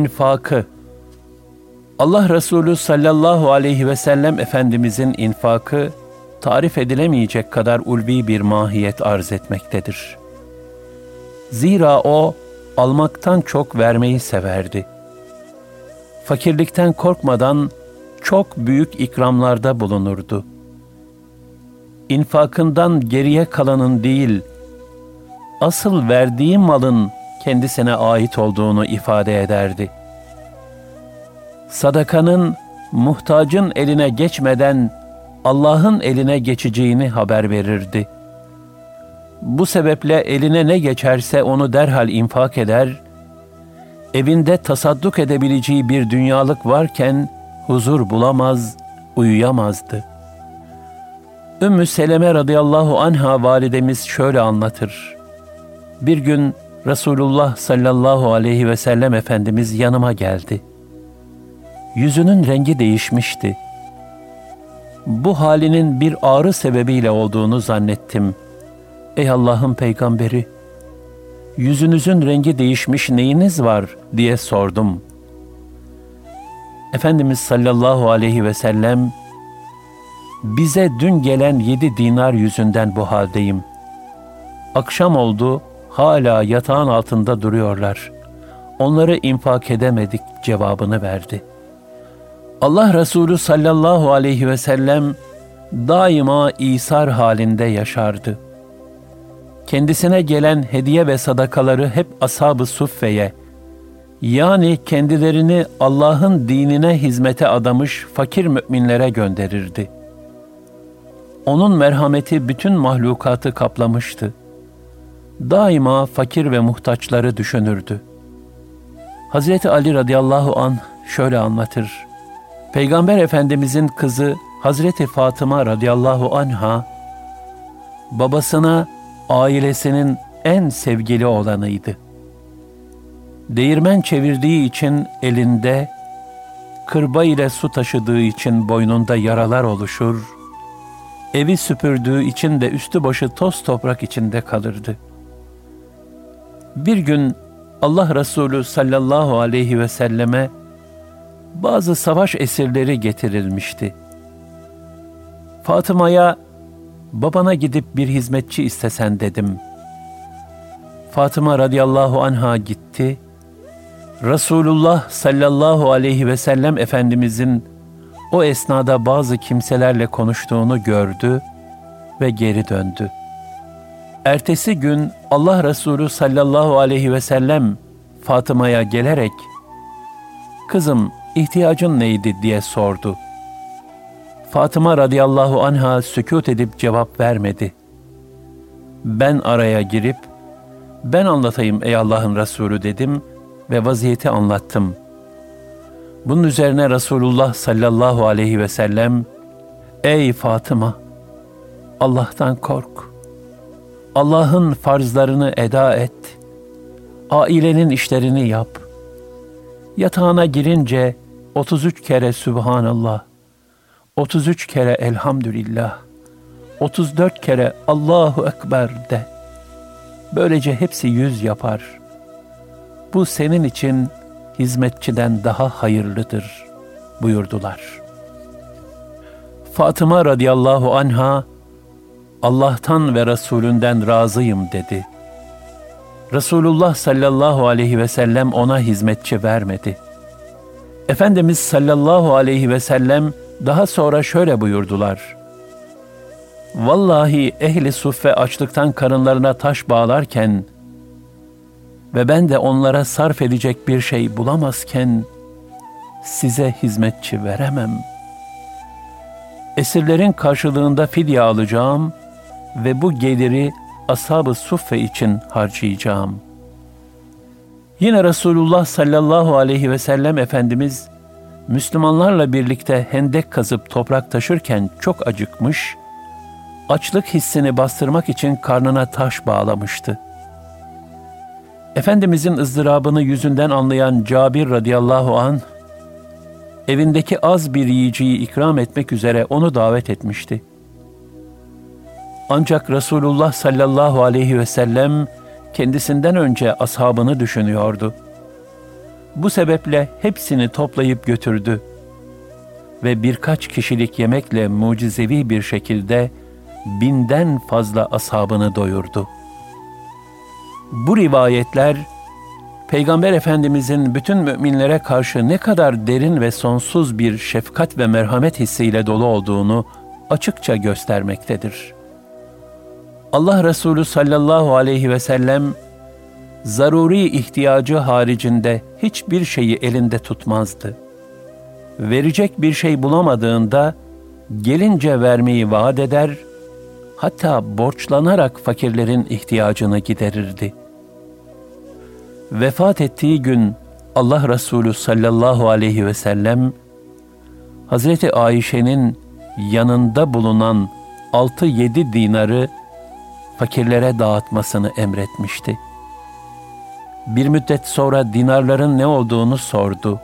İnfakı Allah Resulü sallallahu aleyhi ve sellem Efendimizin infakı tarif edilemeyecek kadar ulvi bir mahiyet arz etmektedir. Zira o almaktan çok vermeyi severdi. Fakirlikten korkmadan çok büyük ikramlarda bulunurdu. İnfakından geriye kalanın değil, asıl verdiği malın kendisine ait olduğunu ifade ederdi. Sadakanın muhtacın eline geçmeden Allah'ın eline geçeceğini haber verirdi. Bu sebeple eline ne geçerse onu derhal infak eder, evinde tasadduk edebileceği bir dünyalık varken huzur bulamaz, uyuyamazdı. Ümmü Seleme radıyallahu anha validemiz şöyle anlatır. Bir gün Resulullah sallallahu aleyhi ve sellem Efendimiz yanıma geldi. Yüzünün rengi değişmişti. Bu halinin bir ağrı sebebiyle olduğunu zannettim. Ey Allah'ın peygamberi, yüzünüzün rengi değişmiş neyiniz var diye sordum. Efendimiz sallallahu aleyhi ve sellem, bize dün gelen yedi dinar yüzünden bu haldeyim. Akşam oldu, hala yatağın altında duruyorlar. Onları infak edemedik cevabını verdi. Allah Resulü sallallahu aleyhi ve sellem daima isar halinde yaşardı. Kendisine gelen hediye ve sadakaları hep ashab-ı suffeye, yani kendilerini Allah'ın dinine hizmete adamış fakir müminlere gönderirdi. Onun merhameti bütün mahlukatı kaplamıştı daima fakir ve muhtaçları düşünürdü. Hazreti Ali radıyallahu an şöyle anlatır. Peygamber Efendimizin kızı Hazreti Fatıma radıyallahu anha babasına ailesinin en sevgili olanıydı. Değirmen çevirdiği için elinde, kırba ile su taşıdığı için boynunda yaralar oluşur, evi süpürdüğü için de üstü başı toz toprak içinde kalırdı.'' Bir gün Allah Resulü sallallahu aleyhi ve selleme bazı savaş esirleri getirilmişti. Fatıma'ya babana gidip bir hizmetçi istesen dedim. Fatıma radıyallahu anha gitti. Resulullah sallallahu aleyhi ve sellem Efendimizin o esnada bazı kimselerle konuştuğunu gördü ve geri döndü.'' Ertesi gün Allah Resulü sallallahu aleyhi ve sellem Fatıma'ya gelerek "Kızım, ihtiyacın neydi?" diye sordu. Fatıma radıyallahu anha sükut edip cevap vermedi. Ben araya girip "Ben anlatayım ey Allah'ın Resulü." dedim ve vaziyeti anlattım. Bunun üzerine Resulullah sallallahu aleyhi ve sellem "Ey Fatıma, Allah'tan kork.'' Allah'ın farzlarını eda et. Ailenin işlerini yap. Yatağına girince 33 kere Sübhanallah, 33 kere Elhamdülillah, 34 kere Allahu Ekber de. Böylece hepsi yüz yapar. Bu senin için hizmetçiden daha hayırlıdır buyurdular. Fatıma radıyallahu anha Allah'tan ve Resulünden razıyım dedi. Resulullah sallallahu aleyhi ve sellem ona hizmetçi vermedi. Efendimiz sallallahu aleyhi ve sellem daha sonra şöyle buyurdular. Vallahi ehli suffe açlıktan karınlarına taş bağlarken ve ben de onlara sarf edecek bir şey bulamazken size hizmetçi veremem. Esirlerin karşılığında fidye alacağım ve bu geliri ashab-ı suffe için harcayacağım. Yine Resulullah sallallahu aleyhi ve sellem Efendimiz Müslümanlarla birlikte hendek kazıp toprak taşırken çok acıkmış, açlık hissini bastırmak için karnına taş bağlamıştı. Efendimizin ızdırabını yüzünden anlayan Cabir radıyallahu an evindeki az bir yiyeceği ikram etmek üzere onu davet etmişti. Ancak Resulullah sallallahu aleyhi ve sellem kendisinden önce ashabını düşünüyordu. Bu sebeple hepsini toplayıp götürdü ve birkaç kişilik yemekle mucizevi bir şekilde binden fazla ashabını doyurdu. Bu rivayetler Peygamber Efendimizin bütün müminlere karşı ne kadar derin ve sonsuz bir şefkat ve merhamet hissiyle dolu olduğunu açıkça göstermektedir. Allah Resulü sallallahu aleyhi ve sellem zaruri ihtiyacı haricinde hiçbir şeyi elinde tutmazdı. Verecek bir şey bulamadığında gelince vermeyi vaat eder, hatta borçlanarak fakirlerin ihtiyacını giderirdi. Vefat ettiği gün Allah Resulü sallallahu aleyhi ve sellem Hazreti Ayşe'nin yanında bulunan altı yedi dinarı fakirlere dağıtmasını emretmişti. Bir müddet sonra dinarların ne olduğunu sordu.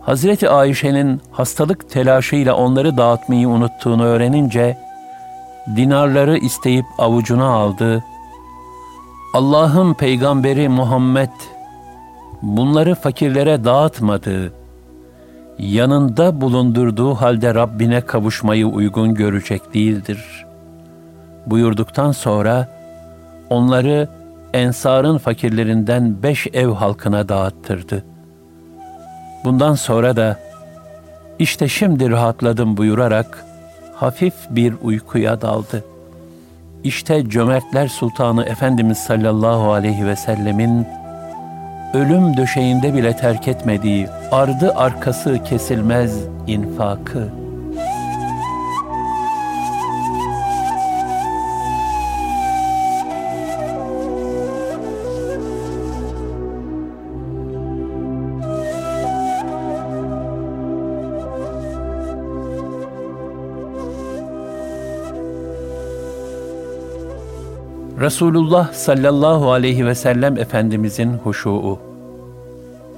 Hazreti Ayşe'nin hastalık telaşıyla onları dağıtmayı unuttuğunu öğrenince, dinarları isteyip avucuna aldı. Allah'ın peygamberi Muhammed bunları fakirlere dağıtmadı. Yanında bulundurduğu halde Rabbine kavuşmayı uygun görecek değildir. Buyurduktan sonra onları ensarın fakirlerinden beş ev halkına dağıttırdı. Bundan sonra da işte şimdi rahatladım buyurarak hafif bir uykuya daldı. İşte cömertler sultanı Efendimiz sallallahu aleyhi ve sellemin ölüm döşeğinde bile terk etmediği ardı arkası kesilmez infakı.'' Resulullah sallallahu aleyhi ve sellem Efendimizin huşuu.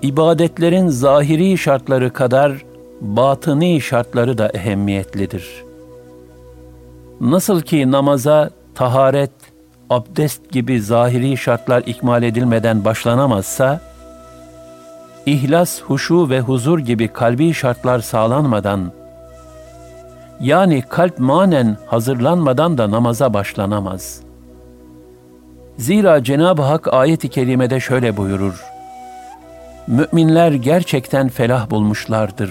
İbadetlerin zahiri şartları kadar batıni şartları da ehemmiyetlidir. Nasıl ki namaza taharet, abdest gibi zahiri şartlar ikmal edilmeden başlanamazsa, ihlas, huşu ve huzur gibi kalbi şartlar sağlanmadan, yani kalp manen hazırlanmadan da namaza başlanamaz.'' Zira Cenab-ı Hak ayet-i kerimede şöyle buyurur. Müminler gerçekten felah bulmuşlardır.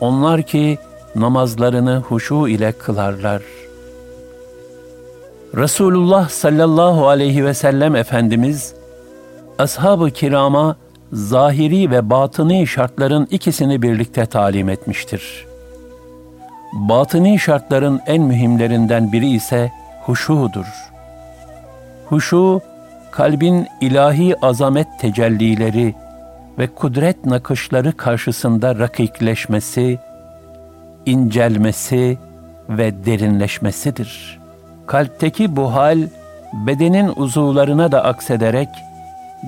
Onlar ki namazlarını huşu ile kılarlar. Resulullah sallallahu aleyhi ve sellem Efendimiz, ashab-ı kirama zahiri ve batıni şartların ikisini birlikte talim etmiştir. Batıni şartların en mühimlerinden biri ise huşudur.'' Huşu, kalbin ilahi azamet tecellileri ve kudret nakışları karşısında rakikleşmesi, incelmesi ve derinleşmesidir. Kalpteki bu hal, bedenin uzuvlarına da aksederek,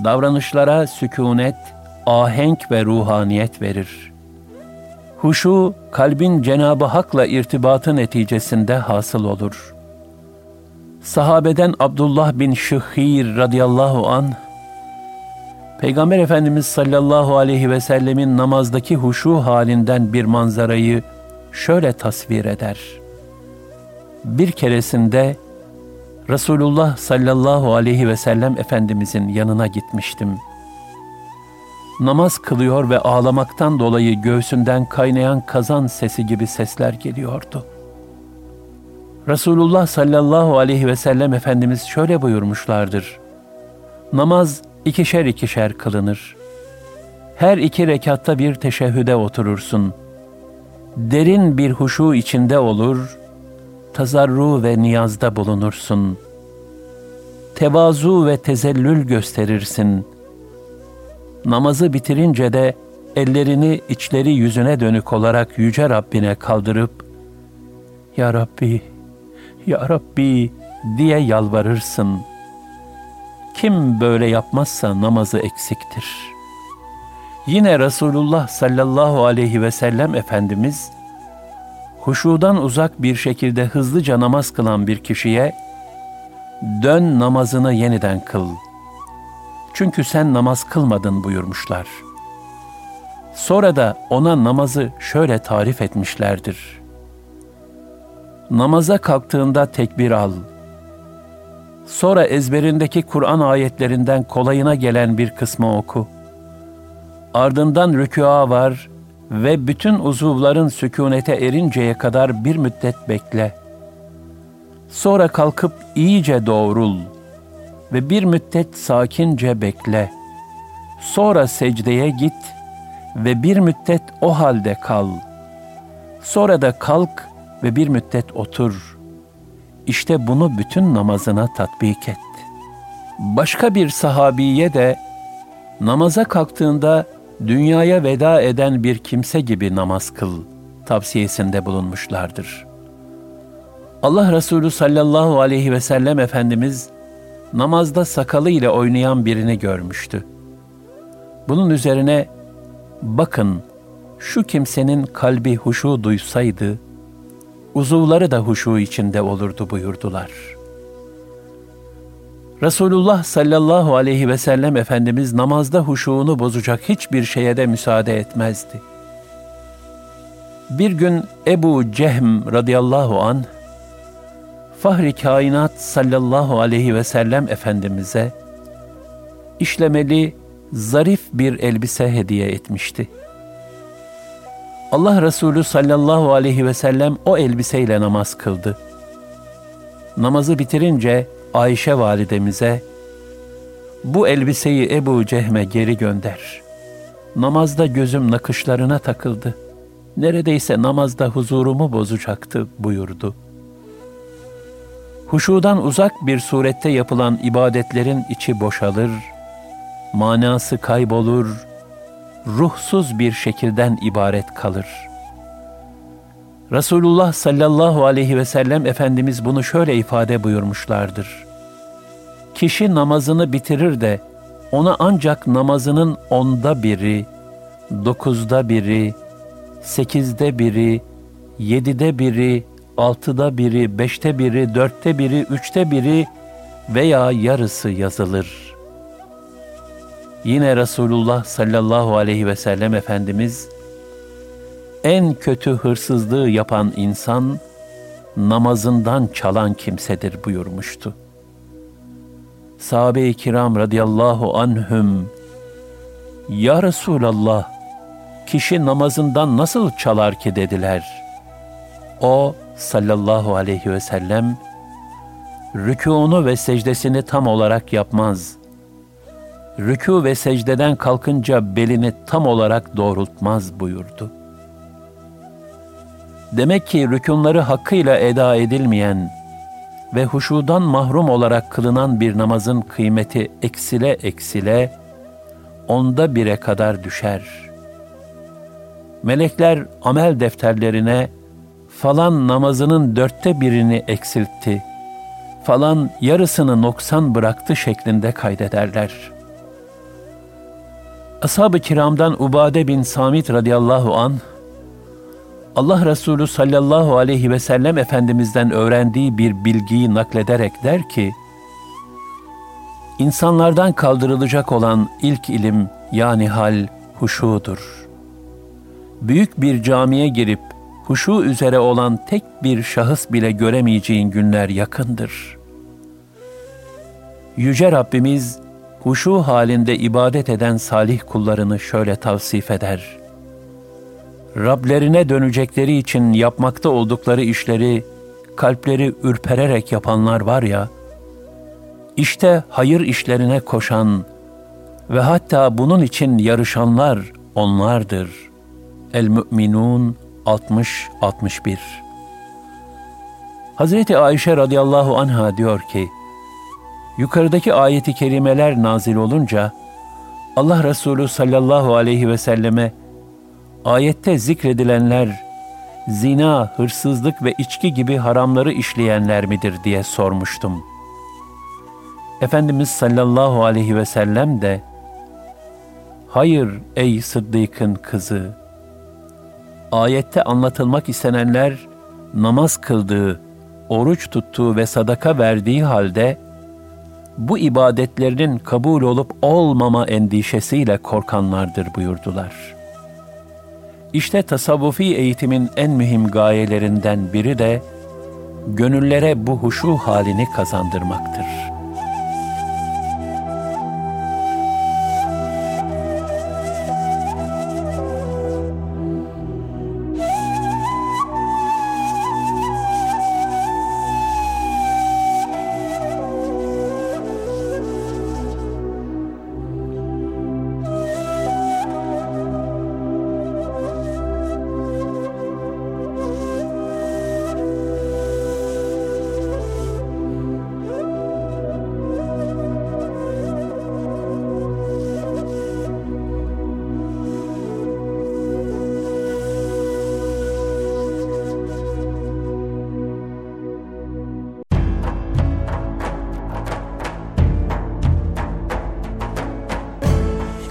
davranışlara sükunet, ahenk ve ruhaniyet verir. Huşu, kalbin Cenabı Hak'la irtibatı neticesinde hasıl olur.'' Sahabeden Abdullah bin Şıhhir radıyallahu an Peygamber Efendimiz sallallahu aleyhi ve sellemin namazdaki huşu halinden bir manzarayı şöyle tasvir eder. Bir keresinde Resulullah sallallahu aleyhi ve sellem Efendimizin yanına gitmiştim. Namaz kılıyor ve ağlamaktan dolayı göğsünden kaynayan kazan sesi gibi sesler geliyordu. Resulullah sallallahu aleyhi ve sellem Efendimiz şöyle buyurmuşlardır. Namaz ikişer ikişer kılınır. Her iki rekatta bir teşehhüde oturursun. Derin bir huşu içinde olur, tazarru ve niyazda bulunursun. Tevazu ve tezellül gösterirsin. Namazı bitirince de ellerini içleri yüzüne dönük olarak Yüce Rabbine kaldırıp, Ya Rabbi, Ya Rabbi diye yalvarırsın. Kim böyle yapmazsa namazı eksiktir. Yine Resulullah sallallahu aleyhi ve sellem Efendimiz, huşudan uzak bir şekilde hızlıca namaz kılan bir kişiye, dön namazını yeniden kıl. Çünkü sen namaz kılmadın buyurmuşlar. Sonra da ona namazı şöyle tarif etmişlerdir. Namaza kalktığında tekbir al. Sonra ezberindeki Kur'an ayetlerinden kolayına gelen bir kısmı oku. Ardından rükûa var ve bütün uzuvların sükunete erinceye kadar bir müddet bekle. Sonra kalkıp iyice doğrul ve bir müddet sakince bekle. Sonra secdeye git ve bir müddet o halde kal. Sonra da kalk ve bir müddet otur. İşte bunu bütün namazına tatbik et. Başka bir sahabiye de namaza kalktığında dünyaya veda eden bir kimse gibi namaz kıl tavsiyesinde bulunmuşlardır. Allah Resulü sallallahu aleyhi ve sellem Efendimiz namazda sakalı ile oynayan birini görmüştü. Bunun üzerine bakın şu kimsenin kalbi huşu duysaydı, uzuvları da huşu içinde olurdu buyurdular. Resulullah sallallahu aleyhi ve sellem Efendimiz namazda huşuğunu bozacak hiçbir şeye de müsaade etmezdi. Bir gün Ebu Cehm radıyallahu an Fahri kainat sallallahu aleyhi ve sellem Efendimiz'e işlemeli zarif bir elbise hediye etmişti. Allah Resulü sallallahu aleyhi ve sellem o elbiseyle namaz kıldı. Namazı bitirince Ayşe validemize, bu elbiseyi Ebu Cehme geri gönder. Namazda gözüm nakışlarına takıldı. Neredeyse namazda huzurumu bozacaktı buyurdu. Huşudan uzak bir surette yapılan ibadetlerin içi boşalır, manası kaybolur, ruhsuz bir şekilden ibaret kalır. Resulullah sallallahu aleyhi ve sellem Efendimiz bunu şöyle ifade buyurmuşlardır. Kişi namazını bitirir de ona ancak namazının onda biri, dokuzda biri, sekizde biri, yedide biri, altıda biri, beşte biri, dörtte biri, üçte biri veya yarısı yazılır.'' Yine Resulullah sallallahu aleyhi ve sellem Efendimiz, en kötü hırsızlığı yapan insan, namazından çalan kimsedir buyurmuştu. Sahabe-i kiram radıyallahu anhüm, Ya Resulallah, kişi namazından nasıl çalar ki dediler. O sallallahu aleyhi ve sellem, rükûnu ve secdesini tam olarak yapmaz.'' Rükû ve secdeden kalkınca belini tam olarak doğrultmaz buyurdu. Demek ki rükunları hakkıyla eda edilmeyen ve huşudan mahrum olarak kılınan bir namazın kıymeti eksile eksile onda bire kadar düşer. Melekler amel defterlerine falan namazının dörtte birini eksiltti, falan yarısını noksan bıraktı şeklinde kaydederler.'' Ashab-ı kiramdan Ubade bin Samit radıyallahu an Allah Resulü sallallahu aleyhi ve sellem Efendimizden öğrendiği bir bilgiyi naklederek der ki, İnsanlardan kaldırılacak olan ilk ilim yani hal huşudur. Büyük bir camiye girip huşu üzere olan tek bir şahıs bile göremeyeceğin günler yakındır. Yüce Rabbimiz huşu halinde ibadet eden salih kullarını şöyle tavsif eder. Rablerine dönecekleri için yapmakta oldukları işleri kalpleri ürpererek yapanlar var ya, işte hayır işlerine koşan ve hatta bunun için yarışanlar onlardır. El-Mü'minun 60-61 Hazreti Ayşe radıyallahu anha diyor ki, yukarıdaki ayeti kerimeler nazil olunca, Allah Resulü sallallahu aleyhi ve selleme, ayette zikredilenler, zina, hırsızlık ve içki gibi haramları işleyenler midir diye sormuştum. Efendimiz sallallahu aleyhi ve sellem de, Hayır ey Sıddık'ın kızı, ayette anlatılmak istenenler, namaz kıldığı, oruç tuttuğu ve sadaka verdiği halde, bu ibadetlerinin kabul olup olmama endişesiyle korkanlardır buyurdular. İşte tasavvufi eğitimin en mühim gayelerinden biri de gönüllere bu huşu halini kazandırmaktır.''